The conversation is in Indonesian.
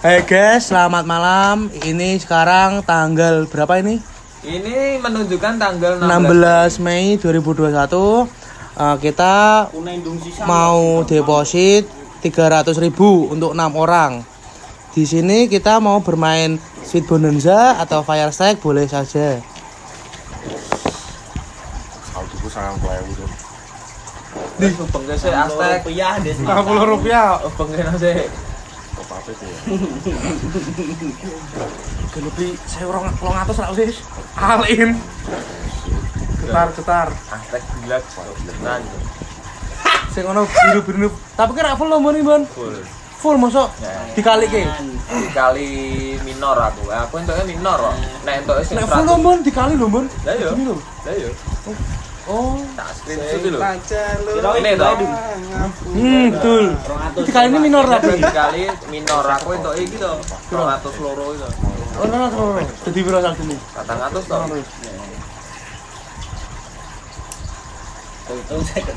Hai guys, selamat malam. Ini sekarang tanggal berapa ini? Ini menunjukkan tanggal 16 Mei 2021. Eh, kita mau deposit 300.000 untuk enam orang. Di sini kita mau bermain Sweet Bonanza atau Fire Stack boleh saja. Saldoku sangat pelayan itu. Nih, bengke sih Aztek. rupiah deh 50 rupiah. Bengke sih. Itu ya? Saya kalau ngatus lah sih. Alin. Cetar cetar. Aztek gila. Tenan. Sing ono biru-biru. Tapi kira full nih, Bon. Full. Full masuk dikali ke. Kali minor aku. Aku entoknya minor kok. Nek entoknya sing Nek full lombon dikali lombon. Lah iya. Lho. Lah iya. Oh. Tak screenshot lho. ini toh. Hmm, betul. Dikali ini minor lah. berarti. Kali minor aku entok iki to. 200 loro itu. Oh, no, no, no, no. Jadi piro saldo ini? 400 to. itu saya